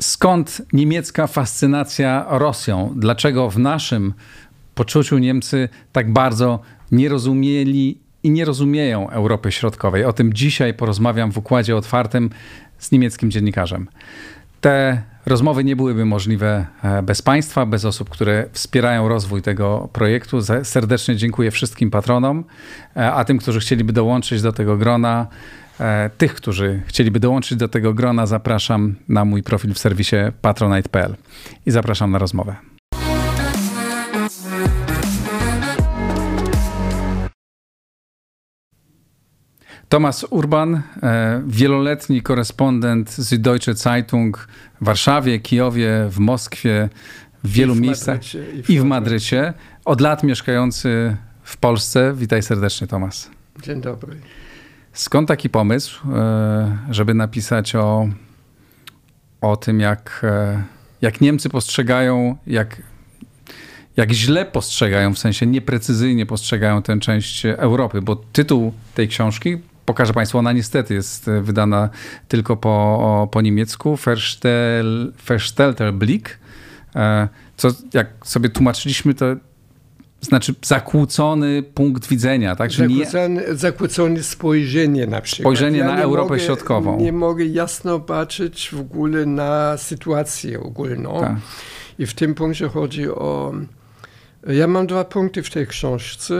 Skąd niemiecka fascynacja Rosją? Dlaczego w naszym poczuciu Niemcy tak bardzo nie rozumieli i nie rozumieją Europy Środkowej? O tym dzisiaj porozmawiam w układzie otwartym z niemieckim dziennikarzem. Te rozmowy nie byłyby możliwe e, bez Państwa, bez osób, które wspierają rozwój tego projektu. Serdecznie dziękuję wszystkim patronom, e, a tym, którzy chcieliby dołączyć do tego grona, E, tych, którzy chcieliby dołączyć do tego grona, zapraszam na mój profil w serwisie patronite.pl i zapraszam na rozmowę. Tomasz Urban, e, wieloletni korespondent z Deutsche Zeitung w Warszawie, Kijowie, w Moskwie, w wielu w miejscach Madrycie, i, w, i w Madrycie. Od lat mieszkający w Polsce. Witaj serdecznie, Tomasz. Dzień dobry. Skąd taki pomysł, e, żeby napisać o, o tym, jak, e, jak Niemcy postrzegają, jak, jak źle postrzegają, w sensie nieprecyzyjnie postrzegają tę część Europy? Bo tytuł tej książki, pokażę Państwu, ona niestety jest wydana tylko po, po niemiecku, Verstel, Verstelter Blick. E, co jak sobie tłumaczyliśmy, to znaczy zakłócony punkt widzenia, tak? zakłócone, nie... zakłócone spojrzenie na przykład. Spojrzenie ja na Europę mogę, Środkową. Nie mogę jasno patrzeć w ogóle na sytuację ogólną. Tak. I w tym punkcie chodzi o... Ja mam dwa punkty w tej książce.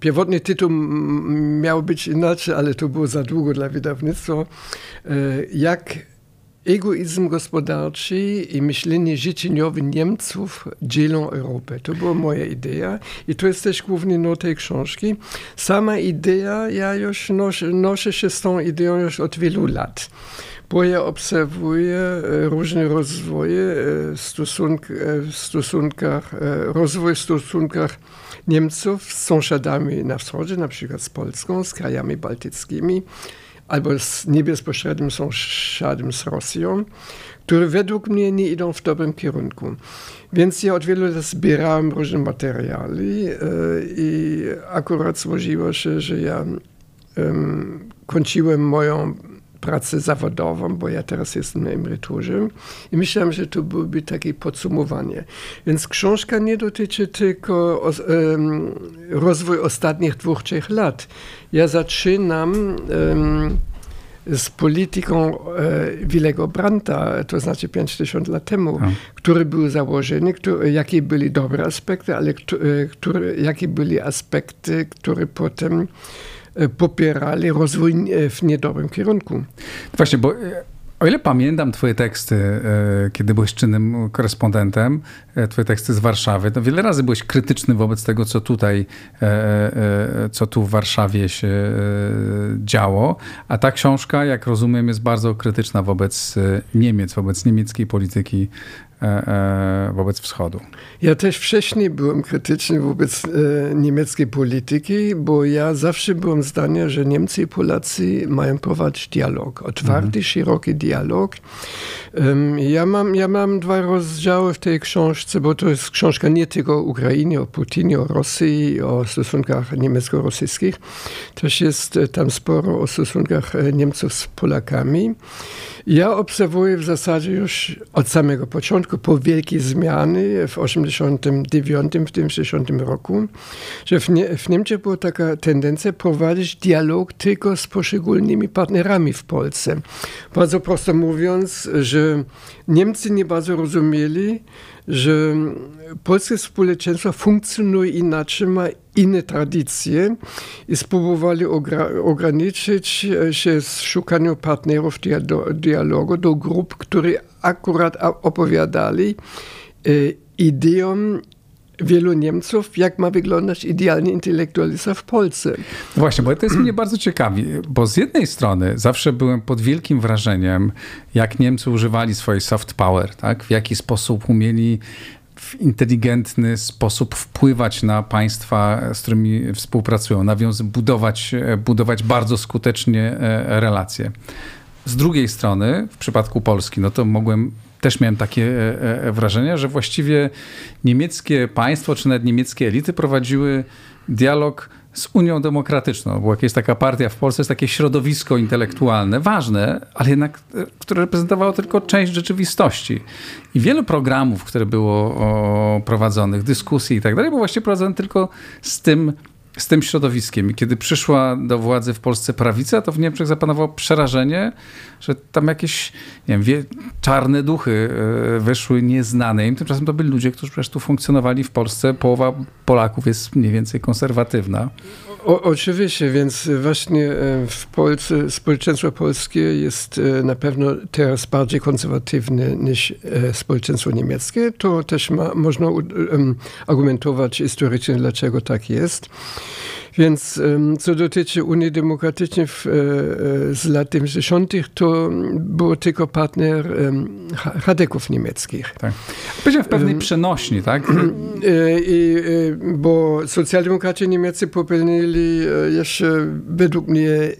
Pierwotny tytuł miał być inaczej, ale to było za długo dla wydawnictwa. E, jak egoizm gospodarczy i myślenie życzeniowe Niemców dzielą Europę. To była moja idea i to jest też główny no tej książki. Sama idea, ja już noszę, noszę się z tą ideą już od wielu lat bo ja obserwuję e, różne rozwoje e, stosunk, e, w stosunkach, rozwój w stosunkach Niemców z sąsiadami na wschodzie, na przykład z Polską, z krajami bałtyckimi, albo z niebezpośrednim sąsiadem z Rosją, które według mnie nie idą w dobrym kierunku. Więc ja od wielu lat zbierałem różne materiały i akurat złożyło się, że ja um, kończyłem moją pracę zawodową, bo ja teraz jestem na emeryturze i myślałem, że to byłoby takie podsumowanie. Więc książka nie dotyczy tylko um, rozwoju ostatnich dwóch, trzech lat. Ja zaczynam um, z polityką e, Willego Brandta, to znaczy 50 lat temu, no. który był założony, który, jakie były dobre aspekty, ale który, jakie były aspekty, które potem E, popierali rozwój e, w niedobrym kierunku. Właśnie, bo e, o ile pamiętam twoje teksty, kiedy byłeś czynnym korespondentem, twoje teksty z Warszawy, to wiele razy byłeś krytyczny wobec tego, co tutaj, co tu w Warszawie się działo, a ta książka, jak rozumiem, jest bardzo krytyczna wobec Niemiec, wobec niemieckiej polityki E, e, wobec wschodu. Ja też wcześniej byłem krytyczny wobec e, niemieckiej polityki, bo ja zawsze byłem zdania, że Niemcy i Polacy mają prowadzić dialog, otwarty, mhm. szeroki dialog. Ja mam, ja mam dwa rozdziały w tej książce, bo to jest książka nie tylko o Ukrainie, o Putinie, o Rosji, o stosunkach niemiecko-rosyjskich. Też jest tam sporo o stosunkach Niemców z Polakami. Ja obserwuję w zasadzie już od samego początku, po wielkiej zmiany w 89, w tym 60 roku, że w, Nie w Niemczech była taka tendencja prowadzić dialog tylko z poszczególnymi partnerami w Polsce. Bardzo prosto mówiąc, że Niemcy nie bardzo rozumieli, że polskie społeczeństwo funkcjonuje inaczej, ma inne tradycje i spróbowali ograniczyć się z szukaniu partnerów dialogu do grup, które akurat opowiadali e, ideom wielu Niemców, jak ma wyglądać idealny intelektualista w Polsce. Właśnie, bo to jest mnie bardzo ciekawi, bo z jednej strony zawsze byłem pod wielkim wrażeniem, jak Niemcy używali swojej soft power, tak? w jaki sposób umieli w inteligentny sposób wpływać na państwa, z którymi współpracują, nawiązywać, budować, budować bardzo skutecznie e, relacje. z drugiej strony, w przypadku Polski, no to mogłem też miałem takie e, e, wrażenie, że właściwie niemieckie państwo, czy nawet niemieckie elity prowadziły dialog z Unią Demokratyczną, bo jak jest taka partia w Polsce, jest takie środowisko intelektualne, ważne, ale jednak, e, które reprezentowało tylko część rzeczywistości. I wiele programów, które było prowadzonych, dyskusji i tak dalej, było właśnie prowadzone tylko z tym z tym środowiskiem. I kiedy przyszła do władzy w Polsce prawica, to w Niemczech zapanowało przerażenie, że tam jakieś nie wiem, wie, czarne duchy e, wyszły nieznane im. Tymczasem to byli ludzie, którzy przecież tu funkcjonowali w Polsce. Połowa Polaków jest mniej więcej konserwatywna. O, oczywiście, więc właśnie e, w Polsce społeczeństwo polskie jest e, na pewno teraz bardziej konserwatywne niż społeczeństwo niemieckie. To też ma, można argumentować historycznie, dlaczego tak jest. Więc co dotyczy Unii Demokratycznej w, e, e, z lat 70., to był tylko partner Hadeków niemieckich. Tak. Powiedział w pewnej przenośni, tak? E, I, bo socjaldemokraci niemieccy popełnili jeszcze według mnie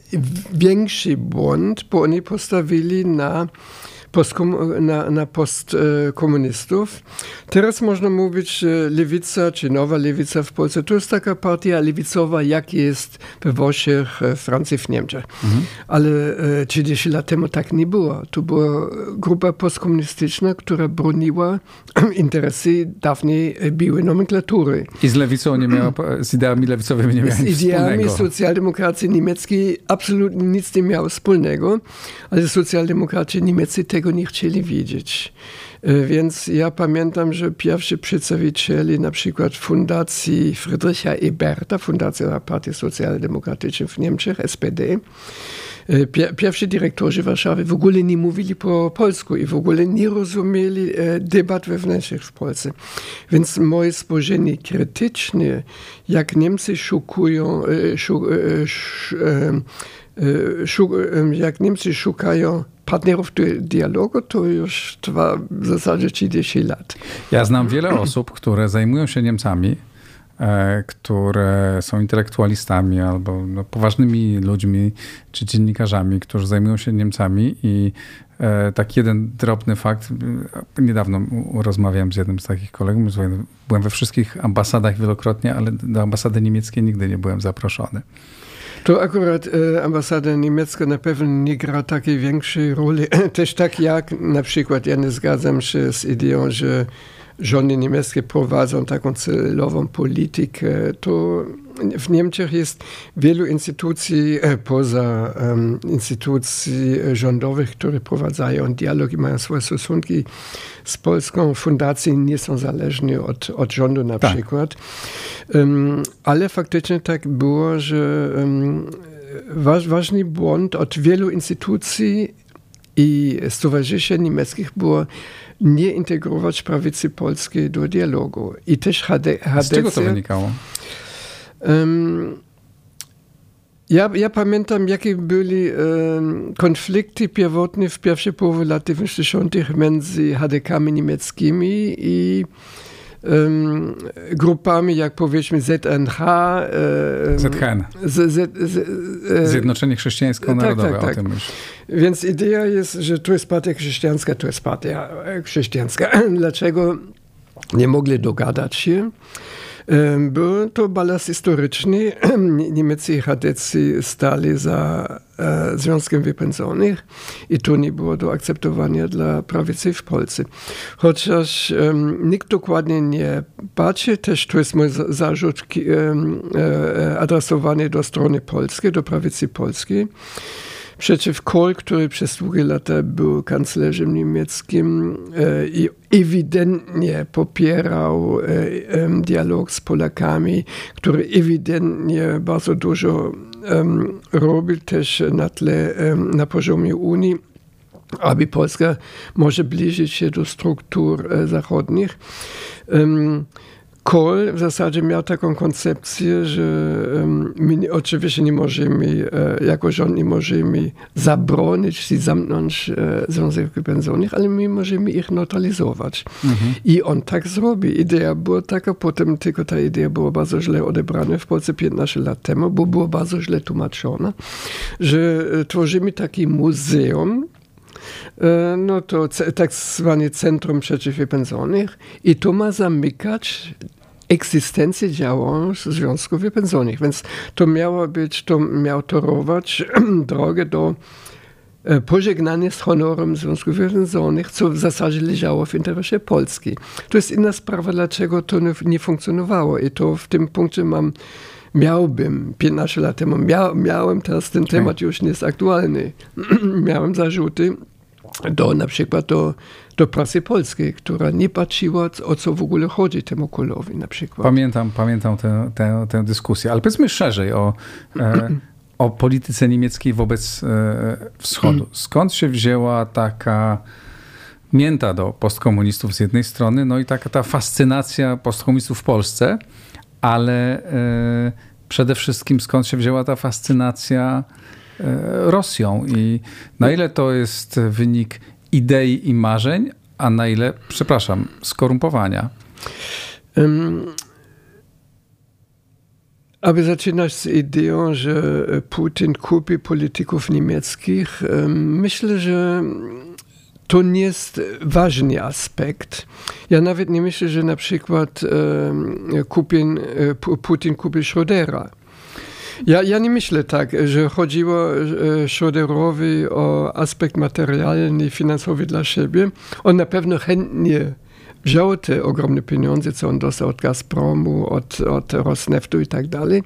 większy błąd, bo oni postawili na na, na postkomunistów. Teraz można mówić, że lewica, czy nowa lewica w Polsce, to jest taka partia lewicowa, jak jest we Włoszech, Francji, w Niemczech. Mhm. Ale 30 lat temu tak nie było. To była grupa postkomunistyczna, która broniła interesy dawniej biłej nomenklatury. I z lewicą nie miała, z ideami lewicowymi nie miała nic Z ideami wspólnego. socjaldemokracji niemieckiej absolutnie nic nie miało wspólnego, ale socjaldemokraci niemieccy tego nie chcieli widzieć. E, więc ja pamiętam, że pierwsi przedstawiciele na przykład Fundacji Friedricha Eberta, Fundacja Partii Socjaldemokratycznej w Niemczech, SPD, e, pierwsi dyrektorzy Warszawy w ogóle nie mówili po polsku i w ogóle nie rozumieli e, debat wewnętrznych w Polsce. Więc moje spojrzenie krytyczne, jak Niemcy szukują, jak Niemcy szukają partnerów do dialogu to już trwa w zasadzie 30 lat. Ja znam wiele osób, które zajmują się Niemcami, e, które są intelektualistami albo no, poważnymi ludźmi czy dziennikarzami, którzy zajmują się Niemcami i e, tak jeden drobny fakt. Niedawno rozmawiałem z jednym z takich kolegów. Byłem we wszystkich ambasadach wielokrotnie, ale do ambasady niemieckiej nigdy nie byłem zaproszony. To akurat e, ambasada niemiecka na pewno nie gra takiej większej roli. Też tak jak na przykład ja nie zgadzam się z ideą, że rządy niemieckie prowadzą taką celową politykę, to w Niemczech jest wielu instytucji e, poza um, instytucji rządowych, które prowadzają dialog i mają swoje stosunki z Polską. Fundacje nie są zależne od, od rządu na tak. przykład. Um, ale faktycznie tak było, że um, waż, ważny błąd od wielu instytucji i stowarzyszeń niemieckich było nie integrować prawicy polskiej do dialogu. I też HD, HDC... Z czego to wynikało? Um, ja, ja pamiętam, jakie były um, konflikty pierwotne w pierwszej połowie lat 90. między HDK-ami niemieckimi i grupami, jak powiedzmy ZNH. ZHN. Z, z, z, e, Zjednoczenie Chrześcijańsko-Narodowe, tak, tak, tak. Więc idea jest, że tu jest partia chrześcijańska, tu jest partia chrześcijańska. Dlaczego nie mogli dogadać się? Był to balast historyczny. Niemcy i Chadecy stali za e, Związkiem Wypędzonych i to nie było do akceptowania dla prawicy w Polsce. Chociaż um, nikt dokładnie nie patrzy, też to jest mój zarzut um, adresowany do strony polskiej, do prawicy polskiej. Przecież Kohl, który przez długie lata był kanclerzem niemieckim e, i ewidentnie popierał e, dialog z Polakami, który ewidentnie bardzo dużo robił też na tle, na poziomie Unii aby Polska może bliżyć się do struktur e, zachodnich. Kohl w zasadzie miał taką koncepcję, że my oczywiście nie możemy, e, jako rząd nie możemy zabronić i zamknąć e, związków pensyjnych, ale my możemy ich neutralizować. Mhm. I on tak zrobi. Idea była taka, potem tylko ta idea była bardzo źle odebrana w Polsce 15 lat temu, bo była bardzo źle tłumaczona, że e, tworzymy takie muzeum, no to tak zwane Centrum Przeciwwypędzonych i to ma zamykać egzystencję działań związków wypędzonych. Więc to miało być, to miało torować drogę do e, pożegnania z honorem Związków Wypędzonych, co w zasadzie leżało w interesie Polski. To jest inna sprawa, dlaczego to nie funkcjonowało i to w tym punkcie mam miałbym 15 lat temu, mia, miałem teraz ten temat już nie jest aktualny, miałem zarzuty do na przykład do do prasy polskiej, która nie patrzyła, o co w ogóle chodzi temu kolowi na przykład. Pamiętam, pamiętam tę, tę, tę dyskusję, ale powiedzmy szerzej o, e, o polityce niemieckiej wobec e, wschodu. Skąd się wzięła taka mięta do postkomunistów z jednej strony, no i taka ta fascynacja postkomunistów w Polsce, ale e, przede wszystkim skąd się wzięła ta fascynacja Rosją i na ile to jest wynik idei i marzeń, a na ile, przepraszam, skorumpowania? Um, aby zaczynać z ideą, że Putin kupi polityków niemieckich, myślę, że to nie jest ważny aspekt. Ja nawet nie myślę, że na przykład Putin, Putin kupi Schrödera. Ja, ja nie myślę tak, że chodziło e, Schroederowi o aspekt materialny, finansowy dla siebie. On na pewno chętnie wziął te ogromne pieniądze, co on dostał od Gazpromu, od, od Rosneftu i tak dalej,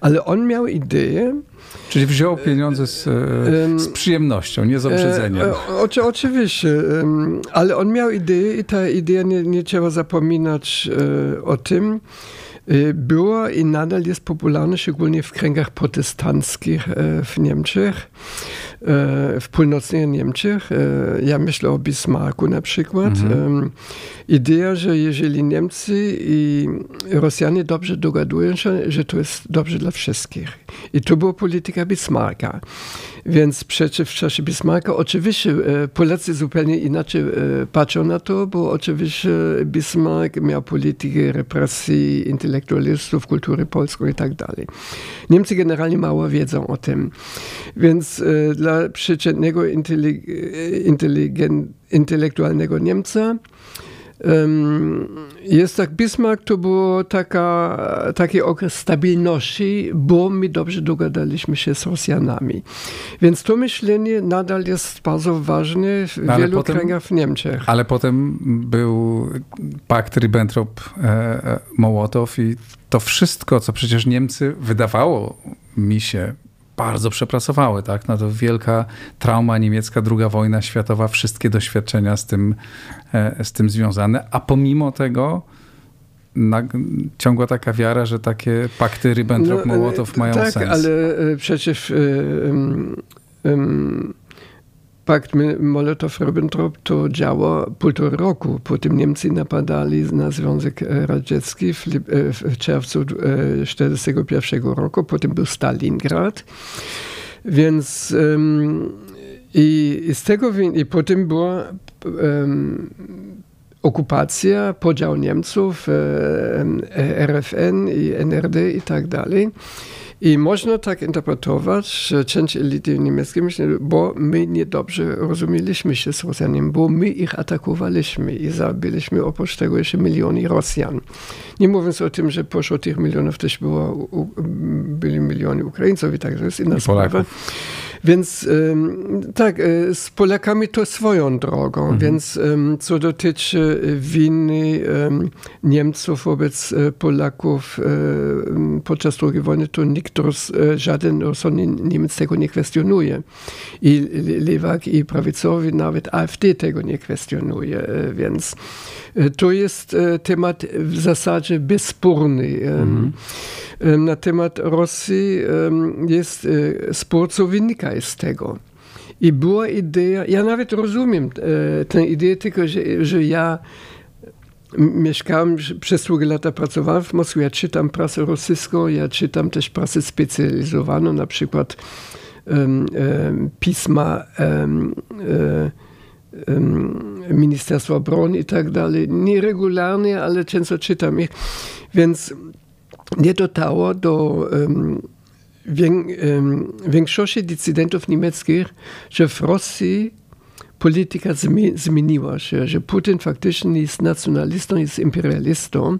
ale on miał ideę, Czyli wziął pieniądze z, e, z przyjemnością, nie z obrzydzeniem. E, oczy, oczywiście, ale on miał ideę i ta idea, nie, nie trzeba zapominać o tym, Y, była i nadal jest popularna, szczególnie w kręgach protestanckich y, w Niemczech, w północnych Niemczech. Ja myślę o Bismarcku na przykład. Mhm. Idea, że jeżeli Niemcy i Rosjanie dobrze dogadują się, że to jest dobrze dla wszystkich. I to była polityka Bismarcka. Więc przecież w czasie Bismarcka oczywiście e, Polacy zupełnie inaczej e, patrzą na to, bo oczywiście Bismarck miał politykę represji intelektualistów, kultury polską i tak dalej. Niemcy generalnie mało wiedzą o tym. Więc e, dla przeciętnego intelektualnego Niemca jest tak, Bismarck to był taka, taki okres stabilności, bo my dobrze dogadaliśmy się z Rosjanami. Więc to myślenie nadal jest bardzo ważne w no, wielu potem, kręgach w Niemczech. Ale potem był pakt Ribbentrop-Mołotow e, e, i to wszystko, co przecież Niemcy wydawało mi się bardzo przepracowały, tak? No to wielka trauma niemiecka, druga wojna światowa, wszystkie doświadczenia z tym, e, z tym związane, a pomimo tego na, ciągła taka wiara, że takie pakty Ribbentrop-Mołotow no, mają tak, sens. Tak, ale e, przecież um, um, pakt Molotow-Ribbentrop to działo półtora roku. Potem Niemcy napadali na Związek Radziecki w, w czerwcu 1941 roku. Potem był Stalingrad. Więc um, i, i, z tego i potem była um, okupacja, podział Niemców, um, RFN i NRD i tak dalej. I można tak interpretować, że część elity niemieckiej myśli, bo my niedobrze rozumieliśmy się z Rosjanami, bo my ich atakowaliśmy i zabiliśmy oprócz tego jeszcze miliony Rosjan. Nie mówiąc o tym, że pośród tych milionów też było, byli miliony Ukraińców i tak, to jest inna I sprawa. Polaków. Więc tak, e, z Polakami to swoją drogą, mhm. więc co dotyczy winy Niemców wobec e, Polaków e, podczas II wojny, to nikt, żaden rozsądny Niemiec tego nie kwestionuje. I lewak, i prawicowi, nawet AfD tego nie kwestionuje, więc to jest temat w zasadzie bezsporny. Mhm na temat Rosji jest spór, co wynika z tego. I była idea, ja nawet rozumiem e, tę ideę, tylko że, że ja mieszkałem, przez długie lata pracowałem w Moskwie, ja czytam prasę rosyjską, ja czytam też prasę specjalizowaną, na przykład um, um, pisma um, Ministerstwa Obrony i tak dalej. Nieregularnie, ale często czytam ich. Więc nie dotarło do większości decydentów niemieckich, że w Rosji polityka zmieniła się, że Putin faktycznie jest nacjonalistą, jest imperialistą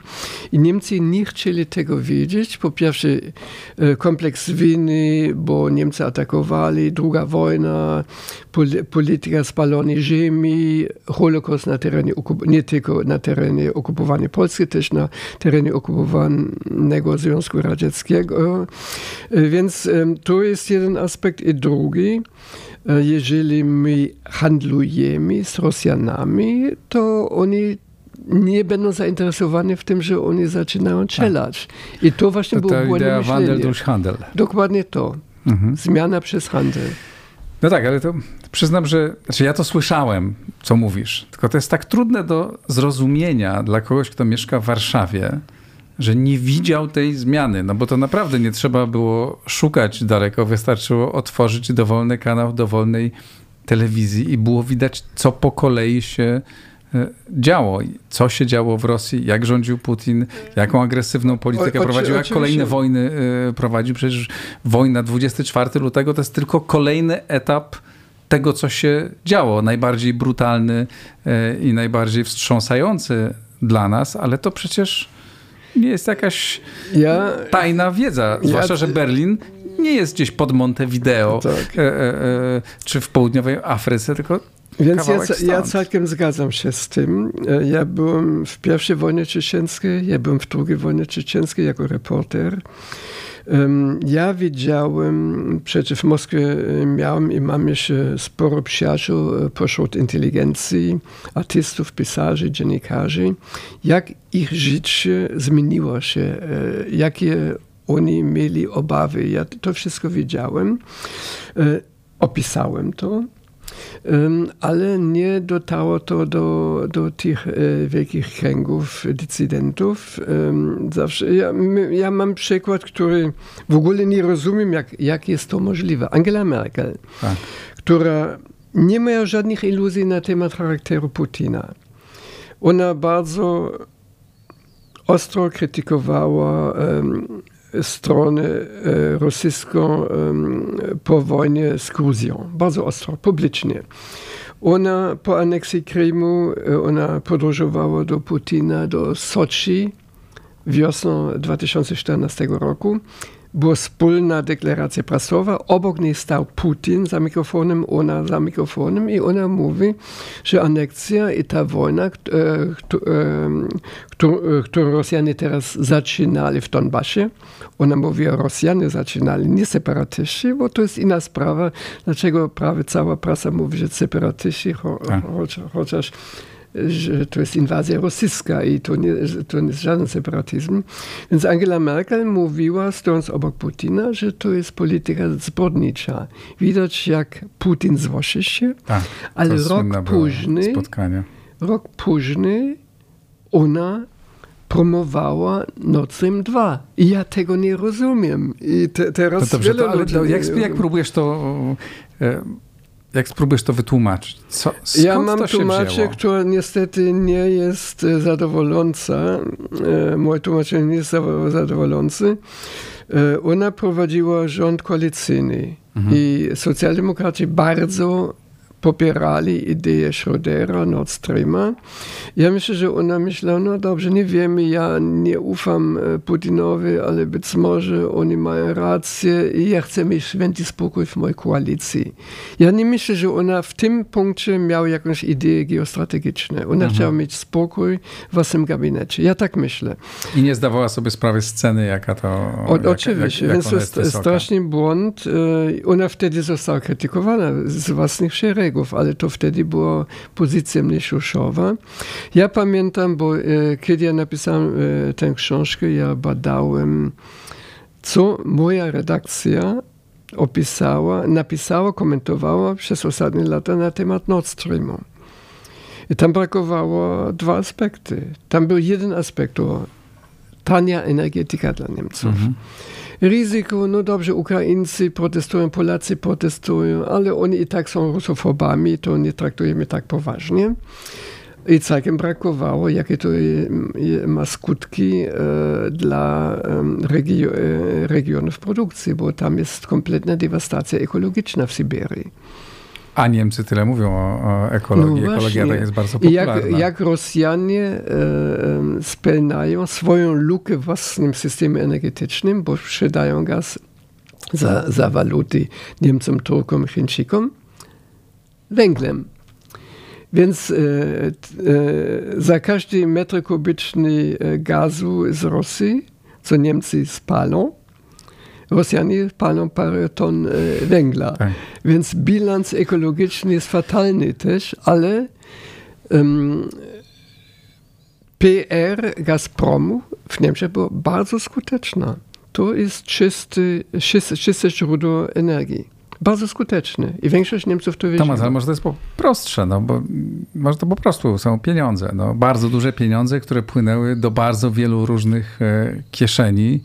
i Niemcy nie chcieli tego wiedzieć. Po pierwsze e, kompleks winy, bo Niemcy atakowali, druga wojna, polityka spalonej ziemi, Holokaust na terenie, nie tylko na terenie okupowanej Polski, też na terenie okupowanego Związku Radzieckiego. E, więc to jest jeden aspekt. I drugi, jeżeli my handlujemy z Rosjanami, to oni nie będą zainteresowani w tym, że oni zaczynają czelać. Tak. I to właśnie to było błędne idea myślenie. Wandel durch Handel. Dokładnie to. Mhm. Zmiana przez handel. No tak, ale to przyznam, że znaczy ja to słyszałem, co mówisz. Tylko to jest tak trudne do zrozumienia dla kogoś, kto mieszka w Warszawie, że nie widział tej zmiany, no bo to naprawdę nie trzeba było szukać daleko, wystarczyło otworzyć dowolny kanał dowolnej telewizji i było widać, co po kolei się e, działo, co się działo w Rosji, jak rządził Putin, jaką agresywną politykę o, prowadził, jak kolejne wojny e, prowadził. Przecież wojna 24 lutego to jest tylko kolejny etap tego, co się działo. Najbardziej brutalny e, i najbardziej wstrząsający dla nas, ale to przecież jest jakaś ja, tajna wiedza. Zwłaszcza, ja, że Berlin nie jest gdzieś pod Montevideo tak. e, e, e, czy w południowej Afryce, tylko więc ja, ja, całkiem zgadzam się z tym. E, ja byłem w pierwszej wojnie czeczeńskiej, ja byłem w drugiej wojnie czeczeńskiej jako reporter. Ja wiedziałem, przecież w Moskwie e, miałem i mam jeszcze sporo przyjaciół e, pośród inteligencji, artystów, pisarzy, dziennikarzy, jak ich życie zmieniło się, e, jakie oni mieli obawy. Ja to wszystko wiedziałem. Opisałem to ale nie dotarło to do, do tych e, wielkich kręgów decydentów. Zawsze, ja, ja mam przykład, który w ogóle nie rozumiem, jak, jak jest to możliwe. Angela Merkel, tak. która nie miała żadnych iluzji na temat charakteru Putina. Ona bardzo ostro krytykowała um, stronę e, rosyjską po wojnie z Gruzją. Bardzo ostro, publicznie. Ona po aneksji Krymu, e, ona podróżowała do Putina, do Soczi wiosną 2014 roku była wspólna deklaracja prasowa. Obok niej stał Putin za mikrofonem, ona za mikrofonem i ona mówi, że aneksja i ta wojna, e, którą Rosjanie teraz zaczynali w Donbasie, ona mówi, Rosjanie zaczynali, nie separatyści, bo to jest inna sprawa. Dlaczego prawie cała prasa mówi, że separatyści, tak. chociaż że to jest inwazja rosyjska i to nie, to nie jest żaden separatyzm. Więc Angela Merkel mówiła, stojąc obok Putina, że to jest polityka zbrodnicza. Widać, jak Putin złoszy się, tak, ale rok później, spotkanie. rok później ona promowała Stream 2. I ja tego nie rozumiem. I te, teraz no dobrze, to, ale to jak, jak próbujesz to... Jak spróbujesz to wytłumaczyć? Co, ja mam tłumaczenie, które niestety nie jest e, zadowoląca. E, moje tłumaczenie nie jest zadowolące. E, ona prowadziła rząd koalicyjny mhm. i socjaldemokraci bardzo popierali ideę Schrödera, Nord Streama. Ja myślę, że ona myślała, no dobrze, nie wiemy, ja nie ufam e, Putinowi, ale być może oni mają rację i ja chcę mieć święty spokój w mojej koalicji. Ja nie myślę, że ona w tym punkcie miała jakąś ideę geostrategiczną. Ona mhm. chciała mieć spokój w własnym gabinecie. Ja tak myślę. I nie zdawała sobie sprawy sceny, jaka to o, jak, Oczywiście, jak, jak więc to jest straszny błąd. E, ona wtedy została krytykowana z własnych szeregów ale to wtedy była pozycja mniejszościowa. Ja pamiętam, bo e, kiedy ja napisałem e, tę książkę, ja badałem, co moja redakcja opisała, napisała, komentowała przez ostatnie lata na temat Nord Streamu. I tam brakowało dwa aspekty. Tam był jeden aspekt, to tania energetyka dla Niemców. Mhm. Ryzyko, no dobrze, Ukraińcy protestują, Polacy protestują, ale oni i tak są rusofobami, to nie traktujemy tak poważnie. I całkiem brakowało, jakie to ma skutki e, dla e, regionów produkcji, bo tam jest kompletna dewastacja ekologiczna w Syberii. A Niemcy tyle mówią o, o ekologii. No Ekologia jest bardzo popularna. Jak, jak Rosjanie e, spełniają swoją lukę w własnym systemie energetycznym, bo sprzedają gaz za, za waluty Niemcom, Turkom, Chińczykom, węglem. Więc e, e, za każdy metr kubyczny e, gazu z Rosji, co Niemcy spalą, Rosjanie palą parę ton węgla. Tak. Więc bilans ekologiczny jest fatalny też, ale um, PR Gazpromu w Niemczech była bardzo skuteczna. To jest czysty, czysty, czyste źródło energii bardzo skuteczny i większość Niemców to wie. Tomasz, ale może to jest po prostsze, no bo może to po prostu są pieniądze, no, bardzo duże pieniądze, które płynęły do bardzo wielu różnych e, kieszeni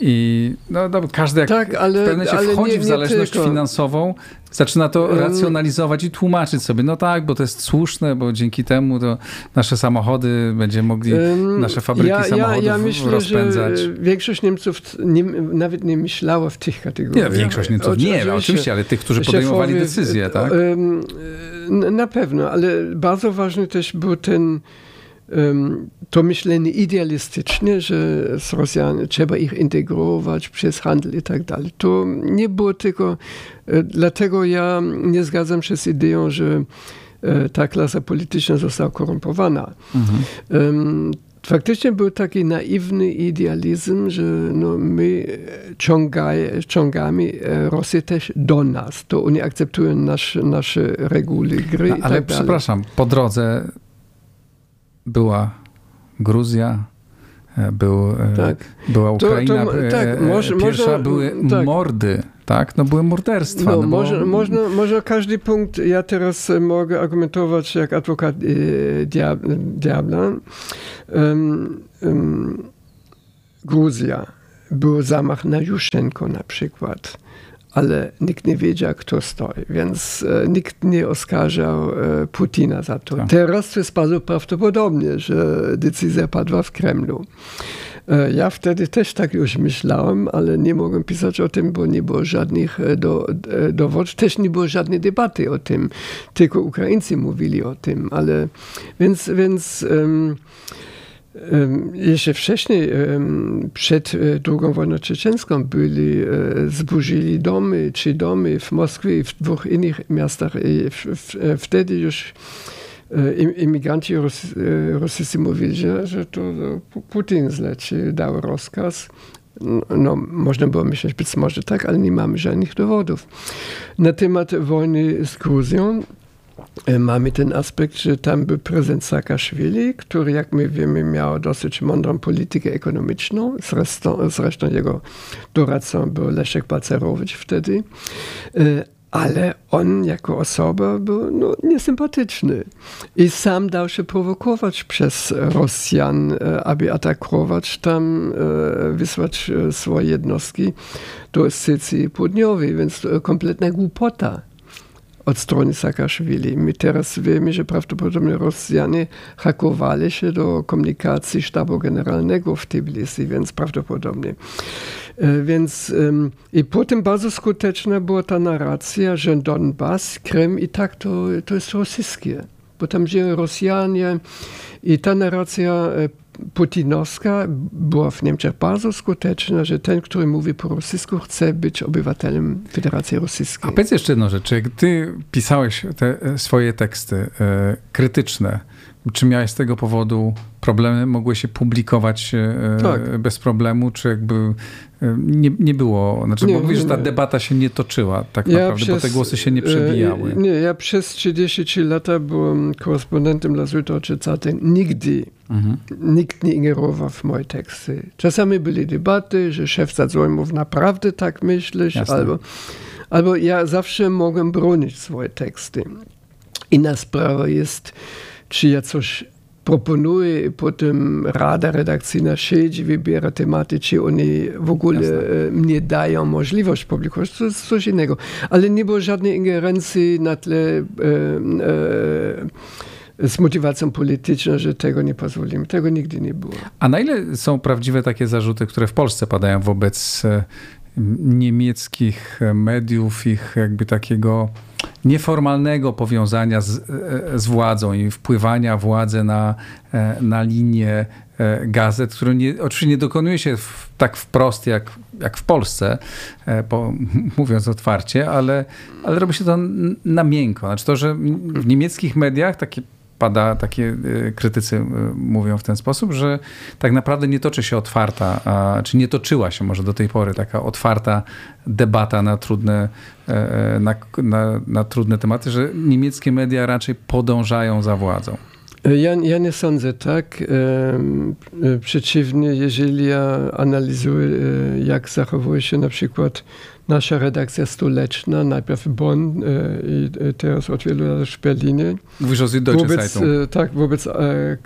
i no, no, każdy jak tak, ale, w pewnym momencie wchodzi nie, nie w zależność tylko. finansową, zaczyna to racjonalizować i tłumaczyć sobie, no tak, bo to jest słuszne, bo dzięki temu to nasze samochody będziemy mogli, nasze fabryki ja, samochodów ja, ja myślę, rozpędzać. Że większość Niemców nie, nawet nie myślała w tych kategoriach. Nie, większość Niemców nie, oczywiście, ale tych, którzy podejmowali decyzje, tak? Na pewno, ale bardzo ważny też był ten to myślenie idealistyczne, że z Rosjan trzeba ich integrować przez handel i tak dalej. To nie było tylko, e, dlatego ja nie zgadzam się z ideą, że e, ta klasa polityczna została korumpowana. Mhm. Faktycznie był taki naiwny idealizm, że no my ciągaj, ciągamy e, Rosję też do nas. To oni akceptują nasz, nasze reguły gry. No, ale tak przepraszam, po drodze była Gruzja, e, był, e, tak. była Ukraina, to, to, tak, e, może, pierwsza może, były tak. mordy, tak? No były morderstwa. No, no może, bo... można, może każdy punkt, ja teraz mogę argumentować jak adwokat e, diabla. Um, um, Gruzja, był zamach na Juszenko na przykład ale nikt nie wiedział, kto stoi, więc e, nikt nie oskarżał e, Putina za to. Tak. Teraz to jest bardzo prawdopodobnie, że decyzja padła w Kremlu. E, ja wtedy też tak już myślałem, ale nie mogłem pisać o tym, bo nie było żadnych do, dowodów, też nie było żadnej debaty o tym, tylko Ukraińcy mówili o tym, ale więc, więc um, jeszcze wcześniej, przed e, II wojną czeczenską, byli, e, zburzyli domy, trzy domy w Moskwie i w dwóch innych miastach. I wtedy już e, imigranci rosyjscy mówili, że, że to Putin zleci, dał rozkaz. No, można było myśleć, być może tak, ale nie mamy żadnych dowodów. Na temat wojny z Gruzją E, mamy ten aspekt, że tam był prezydent Saakaszwili, który, jak my wiemy, miał dosyć mądrą politykę ekonomiczną. Zresztą, zresztą jego doradcą był Leszek Balcerowicz wtedy. E, ale on jako osoba był no, niesympatyczny. I sam dał się prowokować przez Rosjan, e, aby atakować tam, wysłać swoje jednostki do Sycji Południowej, więc kompletna głupota od strony Saakaszwili. My teraz wiemy, że prawdopodobnie Rosjanie hakowali się do komunikacji sztabu generalnego w Tbilisi, więc prawdopodobnie. E, więc i potem bardzo skuteczna była ta narracja, że Donbas, Krym i tak to, to jest rosyjskie, bo tam żyją Rosjanie i ta narracja e, putinowska była w Niemczech bardzo skuteczna, że ten, który mówi po rosyjsku, chce być obywatelem Federacji Rosyjskiej. A powiedz jeszcze jedną rzecz. Jak ty pisałeś te swoje teksty e, krytyczne, czy miałeś z tego powodu problemy? Mogły się publikować e, tak. bez problemu? Czy jakby e, nie, nie było? Znaczy, nie, bo mówisz, że ta debata się nie toczyła tak ja naprawdę, przez, bo te głosy się nie przebijały. Nie, ja przez 33 lata byłem korespondentem dla Süddeutsche Zeitung. Nigdy mhm. nikt nie ingerował w moje teksty. Czasami były debaty, że szef Zadzojmów naprawdę tak myślisz, albo, albo ja zawsze mogłem bronić swoje teksty. Inna sprawa jest, czy ja coś proponuję, potem rada redakcyjna siedzi, wybiera tematy, czy oni w ogóle Jasne. mnie dają możliwość publikować, to jest coś innego. Ale nie było żadnej ingerencji na tle e, e, z motywacją polityczną, że tego nie pozwolimy. Tego nigdy nie było. A na ile są prawdziwe takie zarzuty, które w Polsce padają wobec niemieckich mediów, ich jakby takiego nieformalnego powiązania z, e, z władzą i wpływania władzy na, e, na linię e, gazet, które nie, oczywiście nie dokonuje się w, tak wprost jak, jak w Polsce, po, mówiąc otwarcie, ale, ale robi się to na miękko. Znaczy to, że w niemieckich mediach takie pada, takie y, krytycy y, mówią w ten sposób, że tak naprawdę nie toczy się otwarta, czy nie toczyła się może do tej pory taka otwarta debata na trudne, e, e, na, na, na trudne tematy, że niemieckie media raczej podążają za władzą. Ja, ja, nie sądzę tak. E, przeciwnie, jeżeli ja analizuję, jak zachowuje się na przykład nasza redakcja stuleczna, najpierw Bonn e, i e, teraz od wielu lat w Berlinie. Mówisz o Süddeutsche wobec, e, Tak, wobec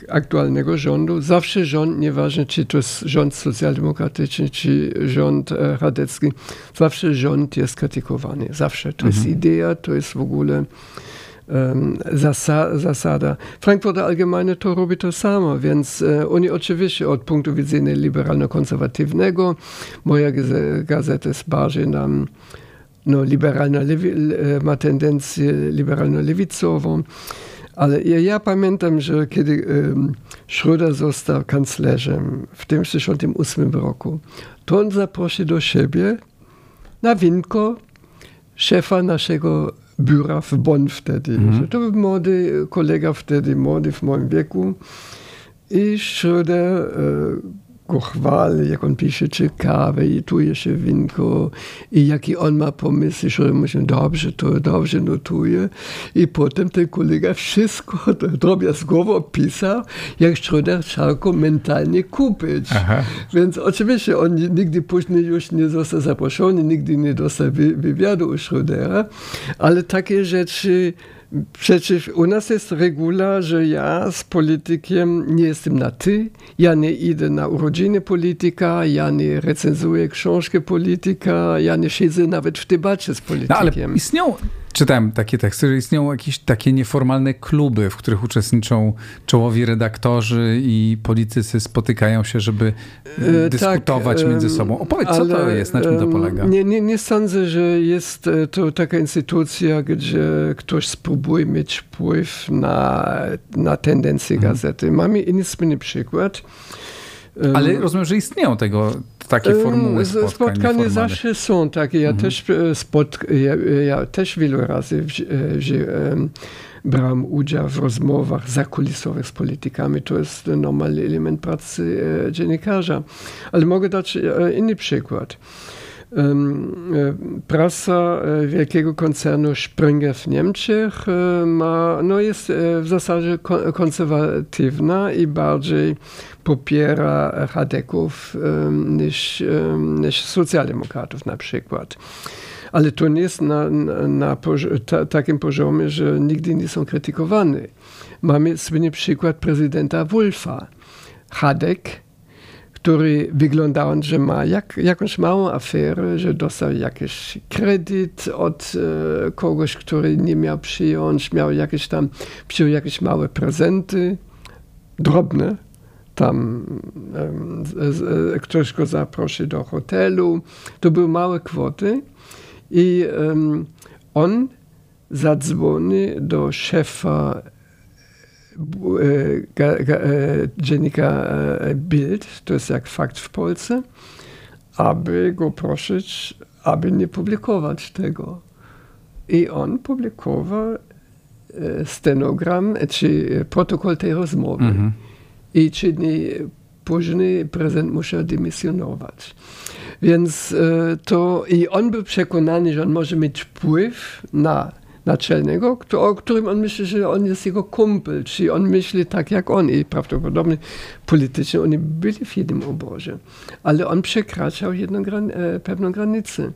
aktualnego rządu. Zawsze rząd, nieważne czy to jest rząd socjaldemokratyczny, czy rząd radecki, zawsze rząd jest krytykowany. Zawsze. To mhm. jest idea, to jest w ogóle zasada. Frankfurter Allgemeine to robi to samo, więc e, oni oczywiście od punktu widzenia liberalno-konserwatywnego, moja gazeta jest bardziej nam no, liberalna, e, ma tendencję liberalno-lewicową. Ale ja, ja, pamiętam, że kiedy um, Schröder został kanclerzem w tym 1968 roku, to on zaprosił do siebie na winko szefa naszego biura w Bonn wtedy. Mhm. To był młody kolega wtedy, młody w moim wieku. I Schröder e, go jak on pisze ciekawe i tuje się winko i jaki on ma pomysły, że myślę, dobrze, to dobrze notuje. I potem ten kolega wszystko drobiazgowo opisał, jak Schröder chciał mentalnie kupić. Aha. Więc oczywiście on nigdy później już nie został zaproszony, nigdy nie dostał wywiadu u Schrödera, ale takie rzeczy Przecież u nas jest reguła, że ja z politykiem nie jestem na ty, ja nie idę na urodziny polityka, ja nie recenzuję książkę polityka, ja nie siedzę nawet w debacie z politykiem. No, ale istnieją czytałem takie teksty, że istnieją jakieś takie nieformalne kluby, w których uczestniczą czołowi redaktorzy i politycy spotykają się, żeby e, dyskutować tak, między sobą. Opowiedz, co to jest, na czym to polega? Nie, nie, nie sądzę, że jest e, to taka instytucja, gdzie ktoś spróbuje mieć wpływ na, na tendencje mhm. gazety. Mamy inny przykład. Ale rozumiem, że istnieją tego takie formuły spotkań Spotkania zawsze są takie. Ja, mhm. też, e, spotk ja, ja, też wiele razy wzi- brałem udział w rozmowach zakulisowych z politykami. To jest normalny element pracy e, dziennikarza. Ale mogę dać e, inny przykład. Prasa wielkiego koncernu Springer w Niemczech ma, no jest w zasadzie konserwatywna i bardziej popiera Hadeków niż, niż socjaldemokratów na przykład. Ale to nie jest na, na, na ta, takim poziomie, że nigdy nie są krytykowani. Mamy słynny przykład prezydenta Wolfa. Hadek, który wyglądał, że ma jak, jakąś małą aferę, że dostał jakiś kredyt od e, kogoś, który nie miał przyjąć, miał jakieś tam, przyjął jakieś małe prezenty, drobne, tam um, ktoś go zaprosi do hotelu. To były małe kwoty i on zadzwoni do szefa e, dziennika e, Bild, to jest jak fakt w Polsce, aby go prosić, aby nie publikować tego. I on publikował e, stenogram, czy protokół tej rozmowy. -hmm i trzy dni później prezydent musiał dymisjonować. Więc e, to i on był przekonany, że on może mieć wpływ na naczelnego, o którym on myśli, że on jest jego kumpel, czy on myśli tak jak on i prawdopodobnie politycznie oni byli w jednym obozie, ale on przekraczał jedną gran, e, pewną granicę.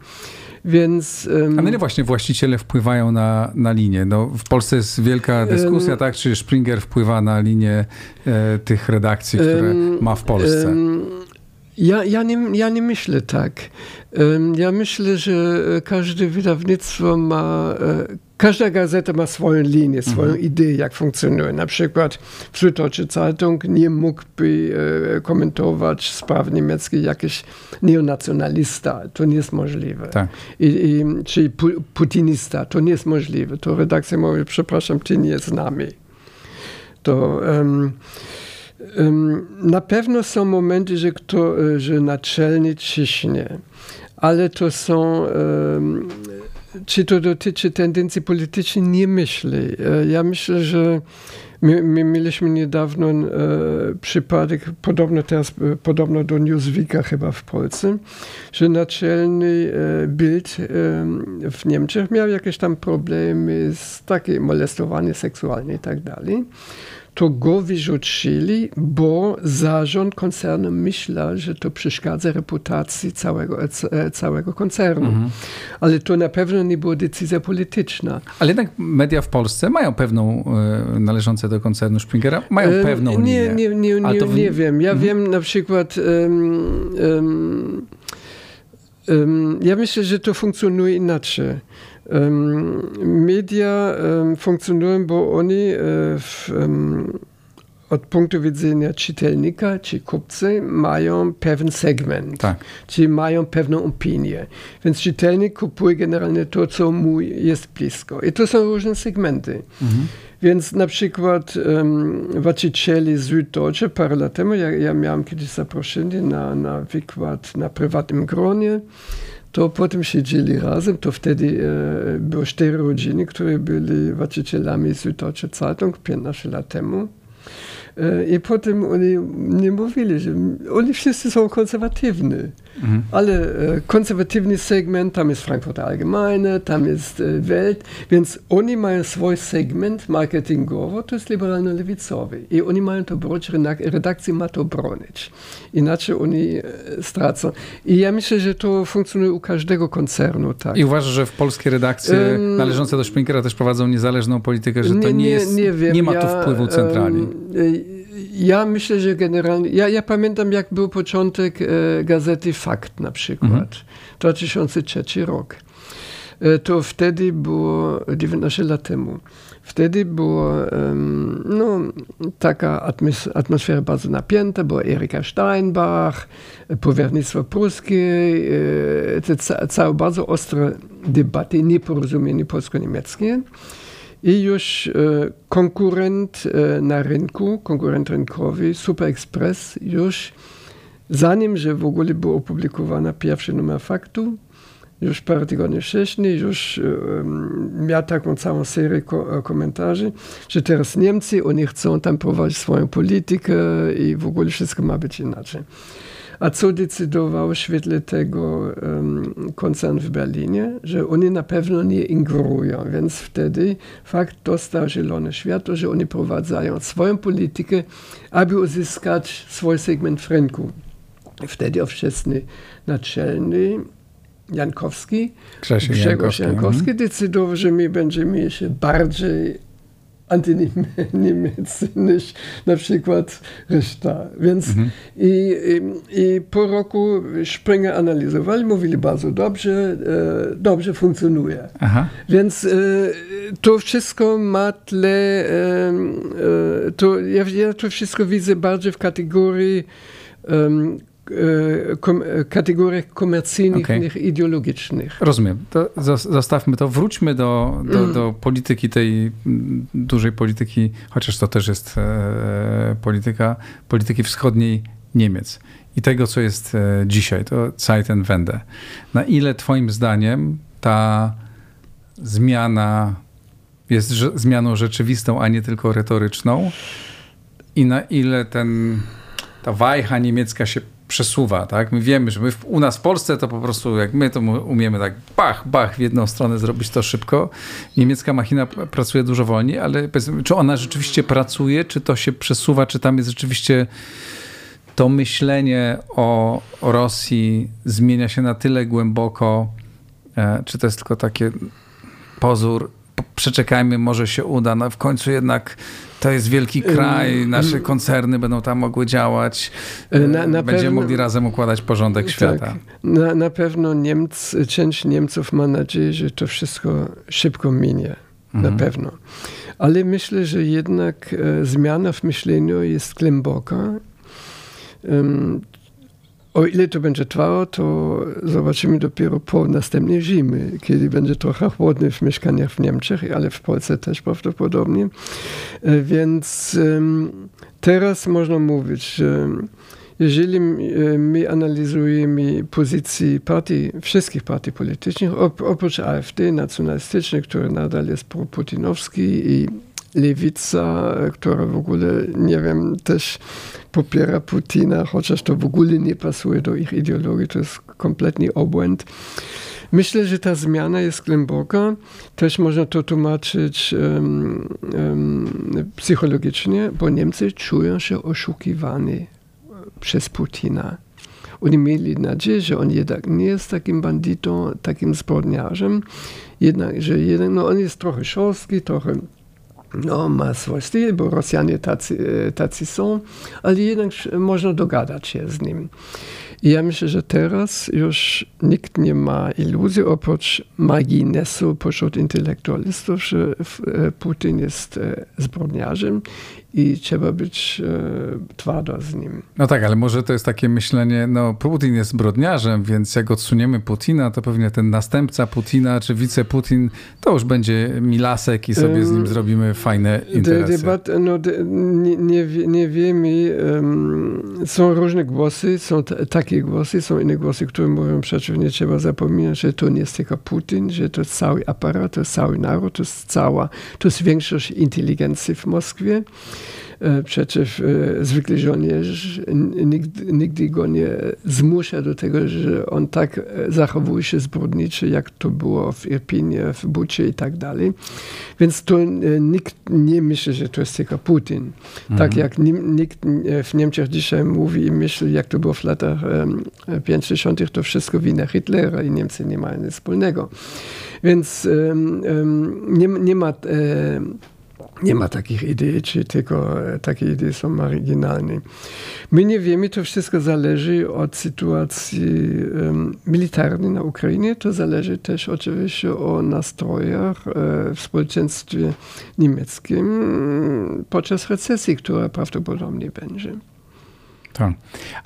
Więc, um, A nie właśnie właściciele wpływają na, na linię. No, w Polsce jest wielka dyskusja, um, tak? Czy Springer wpływa na linię e, tych redakcji, które um, ma w Polsce? Ja, ja, nie, ja nie myślę tak. Ja myślę, że każde wydawnictwo ma, e, każda gazeta ma swoją linię, swoją mhm. ideę, jak funkcjonuje. Na przykład Süddeutsche Zeitung nie mógłby e, komentować spraw niemieckich jakiś neonacjonalista. To nie jest możliwe. Tak. I, i, czyli pu, putinista. To nie jest możliwe. To redakcja mówi, przepraszam, ty nie jest z nami. To... Um, na pewno są momenty, że, kto, że naczelny ciśnie, ale to są, czy to dotyczy tendencji politycznej, nie myślę. E, ja myślę, że my, my mieliśmy niedawno e, przypadek, podobno teraz, e, podobno do Newsweeka chyba w Polsce, że naczelny e, Bild e, w Niemczech miał jakieś tam problemy z takie molestowanie seksualne i tak dalej to go wyrzucili, bo zarząd koncernu myślał, że to przeszkadza reputacji całego, e, całego koncernu. Mhm. Ale to na pewno nie była decyzja polityczna. Ale jednak media w Polsce mają pewną, e, należące do koncernu Springera, mają e, pewną nie, linię. Nie, nie, nie, w... nie wiem. Ja mhm. wiem na przykład... Um, um, um, ja myślę, że to funkcjonuje inaczej. Media funkcjonują, bo oni e, w, od punktu widzenia czytelnika czy kupcy mają pewien segment, tak. czyli mają pewną opinię. Więc czytelnik kupuje generalnie to, co mu jest blisko. I to są różne segmenty. Mhm. Więc na przykład um, właścicieli Süddeutsche parę lat temu, ja, ja miałem kiedyś zaproszenie na, na wykład na prywatnym gronie, to potem siedzieli razem, to wtedy e, było cztery rodziny, które byli właścicielami Süddeutsche Zeitung 15 lat temu. E, I potem oni nie mówili, że oni wszyscy są konserwatywni. Mhm. Ale e, konserwatywny segment, tam jest Frankfurter Allgemeine, tam jest e, Welt, więc oni mają swój segment marketingowy, to jest liberalno-lewicowy. I oni mają to bronić, redakcja ma to bronić. Inaczej oni stracą. I ja myślę, że to funkcjonuje u każdego koncernu. Tak. I uważasz, że w polskie redakcje um, należące do Springera też prowadzą niezależną politykę, że to nie, nie, jest, nie, wiem, nie ma ja, tu wpływu centrali? Um, ja myślę, że generalnie. Ja, ja pamiętam, jak był początek e, gazety Fakt na przykład. Mhm. 2003 rok. E, to wtedy było 19 lat temu. Wtedy była no, taka atmosfera bardzo napięta, była Erika Steinbach, powiernictwo pruskie, e, te ca całe bardzo ostre debaty, nieporozumienie polsko-niemieckie. I już e, konkurent e, na rynku, konkurent rynkowy, Super Express, już zanim, że w ogóle był opublikowana pierwszy numer faktu, już parę tygodni wcześniej, już um, miał taką całą serię ko komentarzy, że teraz Niemcy, oni chcą tam prowadzić swoją politykę i w ogóle wszystko ma być inaczej. A co decydował w świetle tego um, koncern w Berlinie? Że oni na pewno nie ingerują, więc wtedy fakt dostał zielone światło, że oni prowadzają swoją politykę, aby uzyskać swój segment w rynku. Wtedy ówczesny naczelny Jankowski, Grzegorz Jankowski, Jankowski mhm. decydował, że my będziemy się bardziej antyniemieccy niż na przykład reszta. Więc mhm. i, i, i, po roku Springer analizowali, mówili bardzo dobrze, e, dobrze funkcjonuje. Aha. Więc e, to wszystko ma tle, e, e to, ja, ja to wszystko widzę bardziej w kategorii kom, e, kategoriach komercyjnych okay. ideologicznych. Rozumiem. To zostawmy to. Wróćmy do, do, mm. do, polityki tej dużej polityki, chociaż to też jest e, polityka, polityki wschodniej Niemiec i tego, co jest e, dzisiaj, to Zeitenwende. Na ile twoim zdaniem ta zmiana jest zmianą rzeczywistą, a nie tylko retoryczną i na ile ten, ta wajcha niemiecka się przesuwa, tak? My wiemy, że my w, u nas w Polsce to po prostu, jak my to umiemy tak bach, bach w jedną stronę zrobić to szybko. Niemiecka machina pracuje dużo wolniej, ale czy ona rzeczywiście pracuje, czy to się przesuwa, czy tam jest rzeczywiście to myślenie o, o Rosji zmienia się na tyle głęboko, e, czy to jest tylko takie pozór, przeczekajmy, może się uda, no w końcu jednak to jest wielki kraj, nasze koncerny będą tam mogły działać, e, na, na będziemy pewno, mogli razem układać porządek tak, świata. Na, na pewno Niemc, część Niemców ma nadzieję, że to wszystko szybko minie. Mhm. Na pewno. Ale myślę, że jednak e, zmiana w myśleniu jest głęboka. O ile to będzie trwało, to zobaczymy dopiero po następnej zimy, kiedy będzie trochę chłodny w mieszkaniach w Niemczech, ale w Polsce też prawdopodobnie. E, więc teraz można mówić, że jeżeli e, my analizujemy pozycję partii, wszystkich partii politycznych, oprócz AfD nacjonalistycznej, który nadal jest pro-putinowski i lewica, która w ogóle, nie wiem, też popiera Putina, chociaż to w ogóle nie pasuje do ich ideologii, to jest kompletny obłęd. Myślę, że ta zmiana jest głęboka. Też można to tłumaczyć um, um, psychologicznie, bo Niemcy czują się oszukiwani przez Putina. Oni mieli nadzieję, że on jednak nie jest takim bandytą, takim zbrodniarzem, jednak, że jednak, no on jest trochę szorstki, trochę no, ma swój styl, bo Rosjanie tacy, e, tacy są, ale jednak można dogadać się z nim. I ja myślę, że teraz już nikt nie ma iluzji oprócz marginesu pośród intelektualistów, że e, Putin jest e, zbrodniarzem i trzeba być e, twardo z nim. No tak, ale może to jest takie myślenie, no Putin jest zbrodniarzem, więc jak odsuniemy Putina, to pewnie ten następca Putina, czy wice-Putin, to już będzie Milasek i sobie z nim zrobimy fajne interesy. Debat, no, de, nie, nie, nie wiemy, um, są różne głosy, są takie głosy, są inne głosy, które mówią przecież nie trzeba zapominać, że to nie jest tylko Putin, że to jest cały aparat, to jest cały naród, to jest cała, to jest większość inteligencji w Moskwie. E, przecież e, zwykle żołnierz nigdy, nigdy go nie zmusza do tego, że on tak e, zachowuje się zbrodniczy, jak to było w Irpinie, w Bucie i tak dalej. Więc to nikt nie myśli, że to jest tylko Putin. Tak mhm. Tak jak nikt w Niemczech dzisiaj mówi i myśli, jak to było w latach 50., to wszystko wina Hitlera i Niemcy nie mają nic wspólnego. Więc nie, nie ma nie ma takich idei, czy tylko e, takie idee są marginalne. My nie wiemy, to wszystko zależy od sytuacji um, militarnej na Ukrainie, to zależy też oczywiście o nastrojach e, w społeczeństwie niemieckim podczas recesji, która prawdopodobnie będzie. Tak.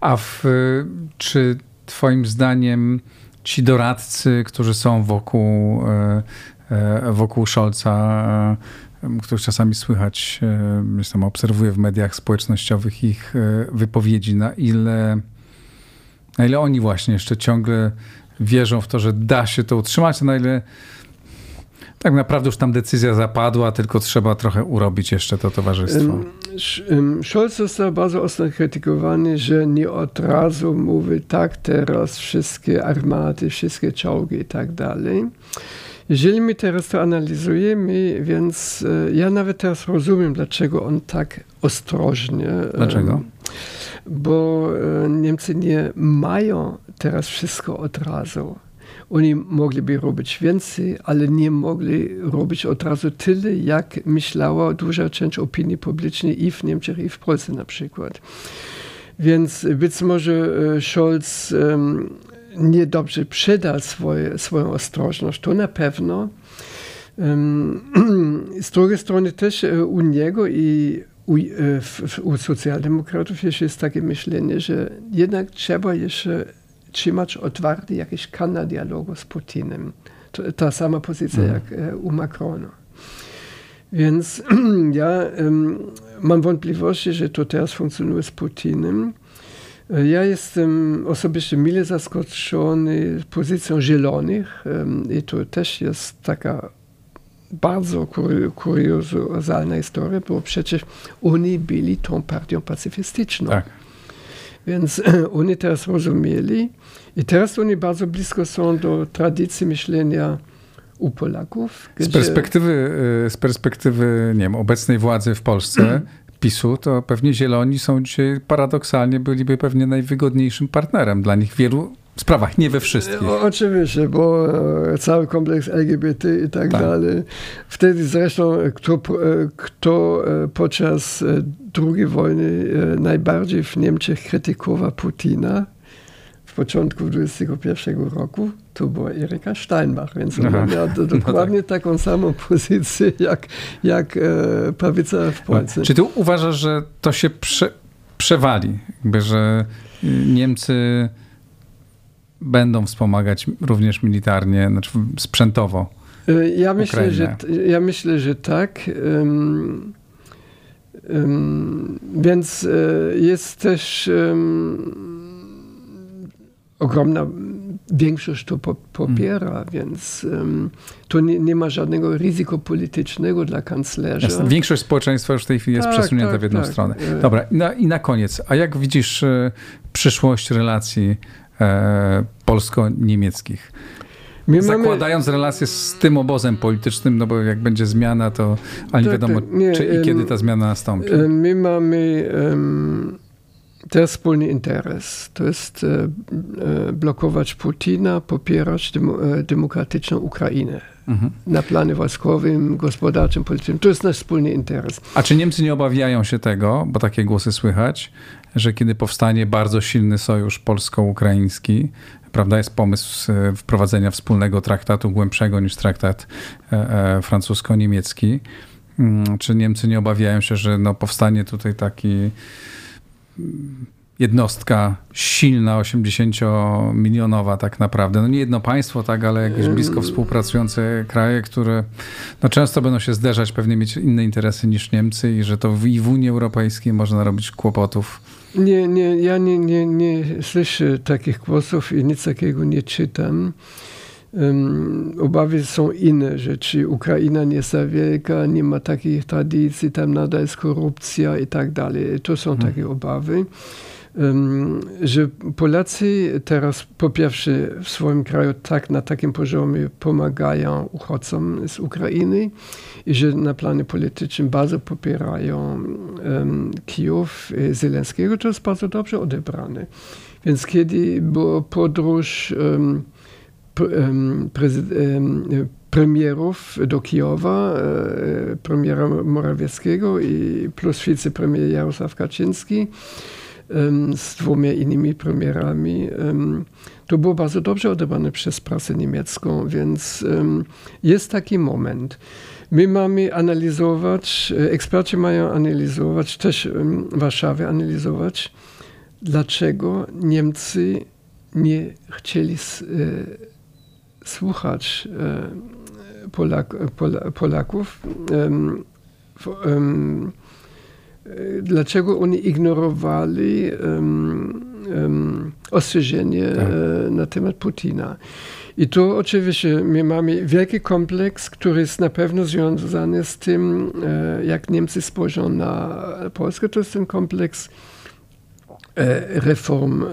A w, czy twoim zdaniem ci doradcy, którzy są wokół, e, wokół Scholza, których czasami słychać, gdzieś obserwuję w mediach społecznościowych ich e, wypowiedzi, na ile, na ile oni właśnie jeszcze ciągle wierzą w to, że da się to utrzymać, na ile tak naprawdę już tam decyzja zapadła, tylko trzeba trochę urobić jeszcze to towarzystwo. Scholz został bardzo ostro krytykowany, że nie od razu mówi tak teraz wszystkie armaty, wszystkie czołgi i tak dalej. Jeżeli my teraz to analizujemy, więc e, ja nawet teraz rozumiem, dlaczego on tak ostrożnie. Dlaczego? Bo e, Niemcy nie mają teraz wszystko od razu. Oni mogliby robić więcej, ale nie mogli robić od razu tyle, jak myślała duża część opinii publicznej i w Niemczech, i w Polsce na przykład. Więc być może e, Scholz niedobrze przydał swoje, swoją ostrożność, to na pewno. Z drugiej strony też e, u niego i u, e, u socjaldemokratów jeszcze jest takie myślenie, że jednak trzeba jeszcze trzymać otwarty jakiś kanał dialogu z Putinem. To, ta sama pozycja mhm. jak e, u Macrona. Więc ja mam wątpliwości, że to teraz funkcjonuje z Putinem. Ja jestem osobiście mile zaskoczony pozycją Zielonych i to też jest taka bardzo kuriozalna historia, bo przecież oni byli tą partią pacyfistyczną. Tak. Więc oni teraz rozumieli i teraz oni bardzo blisko są do tradycji myślenia u Polaków. Z perspektywy, y, z perspektywy nie wiem, obecnej władzy w Polsce, PiSu, to pewnie Zieloni są dzisiaj paradoksalnie byliby pewnie najwygodniejszym partnerem dla nich w wielu sprawach, nie we wszystkich. Oczywiście, bo e, cały kompleks LGBT i tak, tak. dalej. Wtedy zresztą, kto, e, kto e, podczas II wojny najbardziej w Niemczech krytykował Putina, początku XXI roku, to była Erika Steinbach, więc ona miała do, dokładnie no tak. taką samą pozycję jak, jak e, prawica w Polsce. Czy ty uważasz, że to się prze, przewali? Jakby, że Niemcy będą wspomagać również militarnie, znaczy sprzętowo? E, ja myślę, że, ja myślę, że tak. Um, um, więc e, jest też um, ogromna większość to popiera, mm. więc um, to nie, nie, ma żadnego ryzyka politycznego dla kanclerza. Jasne. Większość społeczeństwa już w tej chwili jest tak, przesunięta tak, w jedną tak. stronę. E. Dobra, i na, i na koniec, a jak widzisz e, przyszłość relacji e, polsko-niemieckich? My Zakładając mamy... relacje z tym obozem politycznym, no bo jak będzie zmiana, to ani tak, wiadomo, tak, nie, czy i kiedy ta zmiana nastąpi. My mamy um, to wspólny interes. To jest e, e, blokować Putina, popierać e, demokratyczną Ukrainę. Mhm. Na planie wojskowym, gospodarczym, politycznym. To jest nasz wspólny interes. A czy Niemcy nie obawiają się tego, bo takie głosy słychać, że kiedy powstanie bardzo silny sojusz polsko-ukraiński, prawda, jest pomysł wprowadzenia wspólnego traktatu głębszego niż traktat francusko-niemiecki. Mm, czy Niemcy nie obawiają się, że no, powstanie tutaj taki jednostka silna, 80-milionowa tak naprawdę. No nie jedno państwo, tak, ale jakieś blisko współpracujące kraje, które no często będą się zderzać, pewnie mieć inne interesy niż Niemcy i że to w, i w Unii Europejskiej można robić kłopotów. Nie, nie, ja nie, nie, nie słyszę takich głosów i nic takiego nie czytam. Obawy są inne rzeczy. Ukraina nie jest wielka, nie ma takich tradycji, tam nadal jest korupcja i tak dalej. To są hmm. takie obawy. Um, że Polacy teraz po pierwsze w swoim kraju tak na takim poziomie pomagają uchodźcom z Ukrainy i że na planie politycznym bardzo popierają um, Kijów Zelenskiego, to jest bardzo dobrze odebrane. Więc kiedy była podróż um, premierów do Kijowa, e, premiera Morawieckiego i plus wicepremier Jarosław Kaczyński z dwoma innymi premierami. To było bardzo dobrze odebrane przez prasę niemiecką, więc jest taki moment. My mamy analizować, e, eksperci mają analizować, też w Warszawie analizować, dlaczego Niemcy nie chcieli słuchać e, Polak, Polaków. Dlaczego oni ignorowali ostrzeżenie tak. E, na temat Putina? I to oczywiście my mamy wielki kompleks, który jest na pewno związany z tym, e, jak Niemcy spojrzą na Polskę. To jest ten kompleks E, reform, e,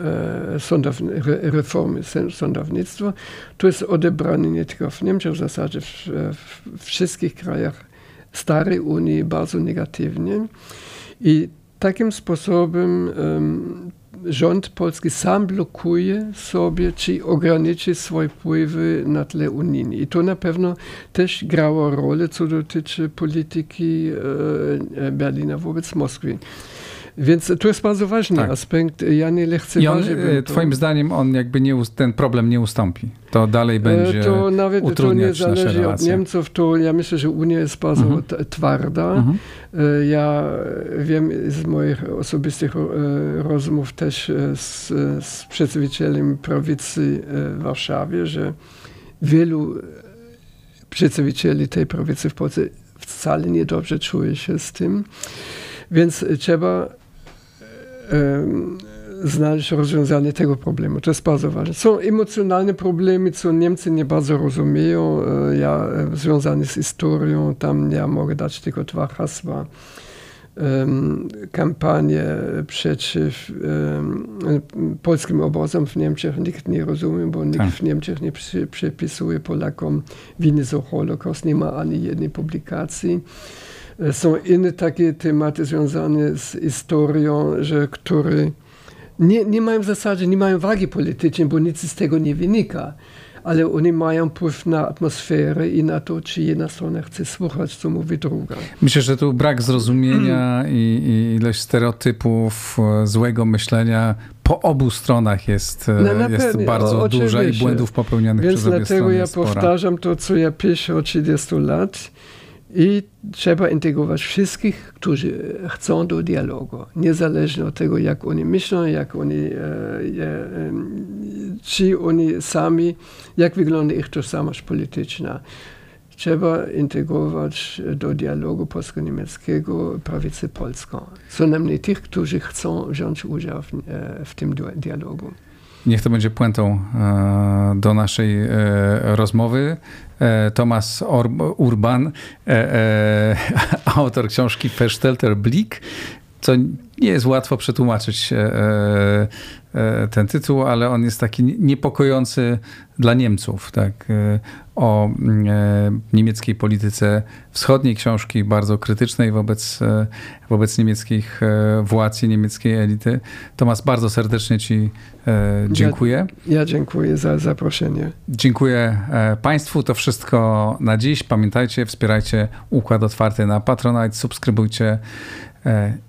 reformy sądownictwa. To jest odebrane nie tylko w Niemczech, w zasadzie w, w wszystkich krajach starej Unii bardzo negatywnie. I takim sposobem um, rząd polski sam blokuje sobie, czy ograniczy swoje wpływy na tle unijnym. I to na pewno też grało rolę, co dotyczy polityki e, Berlina wobec Moskwy. Więc to jest bardzo ważny tak. aspekt. Ja nie lekceważę. I on, twoim zdaniem on jakby nie, ten problem nie ustąpi. To dalej e, będzie To nawet to nie zależy od Niemców. To ja myślę, że Unia jest bardzo mhm. twarda. Mhm. E, ja wiem z moich osobistych e, rozmów też z, z przedstawicielem prawicy w Warszawie, że wielu przedstawicieli tej prawicy w Polsce wcale niedobrze czuje się z tym. Więc trzeba znaleźć rozwiązanie tego problemu. To jest bardzo ważne. Są emocjonalne problemy, co Niemcy nie bardzo rozumieją. E, ja e, związane z historią, tam ja mogę dać tylko dwa hasła. kampanię przeciw polskim obozom w Niemczech nikt nie rozumie, bo nikt tak. w Niemczech nie przypisuje Polakom winy za Holokaust, nie ma ani jednej publikacji. Są inne takie tematy związane z historią, że które nie, nie mają w zasadzie, nie mają wagi politycznej, bo nic z tego nie wynika ale oni mają wpływ na atmosferę i na to, czy jedna strona chce słuchać, co mówi druga. Myślę, że tu brak zrozumienia i, i ilość stereotypów, e, złego myślenia po obu stronach jest, e, no, jest pewnie, bardzo duża i błędów popełnianych Więc przez obie strony dlatego ja powtarzam to, co ja piszę od 30 lat i trzeba integrować wszystkich, którzy chcą do dialogu, niezależnie od tego, jak oni myślą, jak oni, e, e, czy oni sami, jak wygląda ich tożsamość polityczna. Trzeba integrować do dialogu polsko-niemieckiego prawicę polską. Co najmniej tych, którzy chcą wziąć udział w, e, w tym dialogu. Niech to będzie puentą e, do naszej e, rozmowy. E, Thomas Urban, autor książki Verstelter Blick, co nie jest łatwo przetłumaczyć ten tytuł, ale on jest taki niepokojący dla Niemców. Tak? o e, niemieckiej polityce wschodniej, książki bardzo krytycznej wobec, e, wobec niemieckich e, władz i niemieckiej elity. Tomasz, bardzo serdecznie Ci dziękuję. Ja, ja dziękuję za zaproszenie. Dziękuję Państwu. To wszystko na dziś. Pamiętajcie, wspierajcie Układ Otwarty na Patronite, subskrybujcie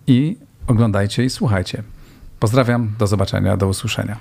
i oglądajcie i słuchajcie. Pozdrawiam, do zobaczenia, do usłyszenia.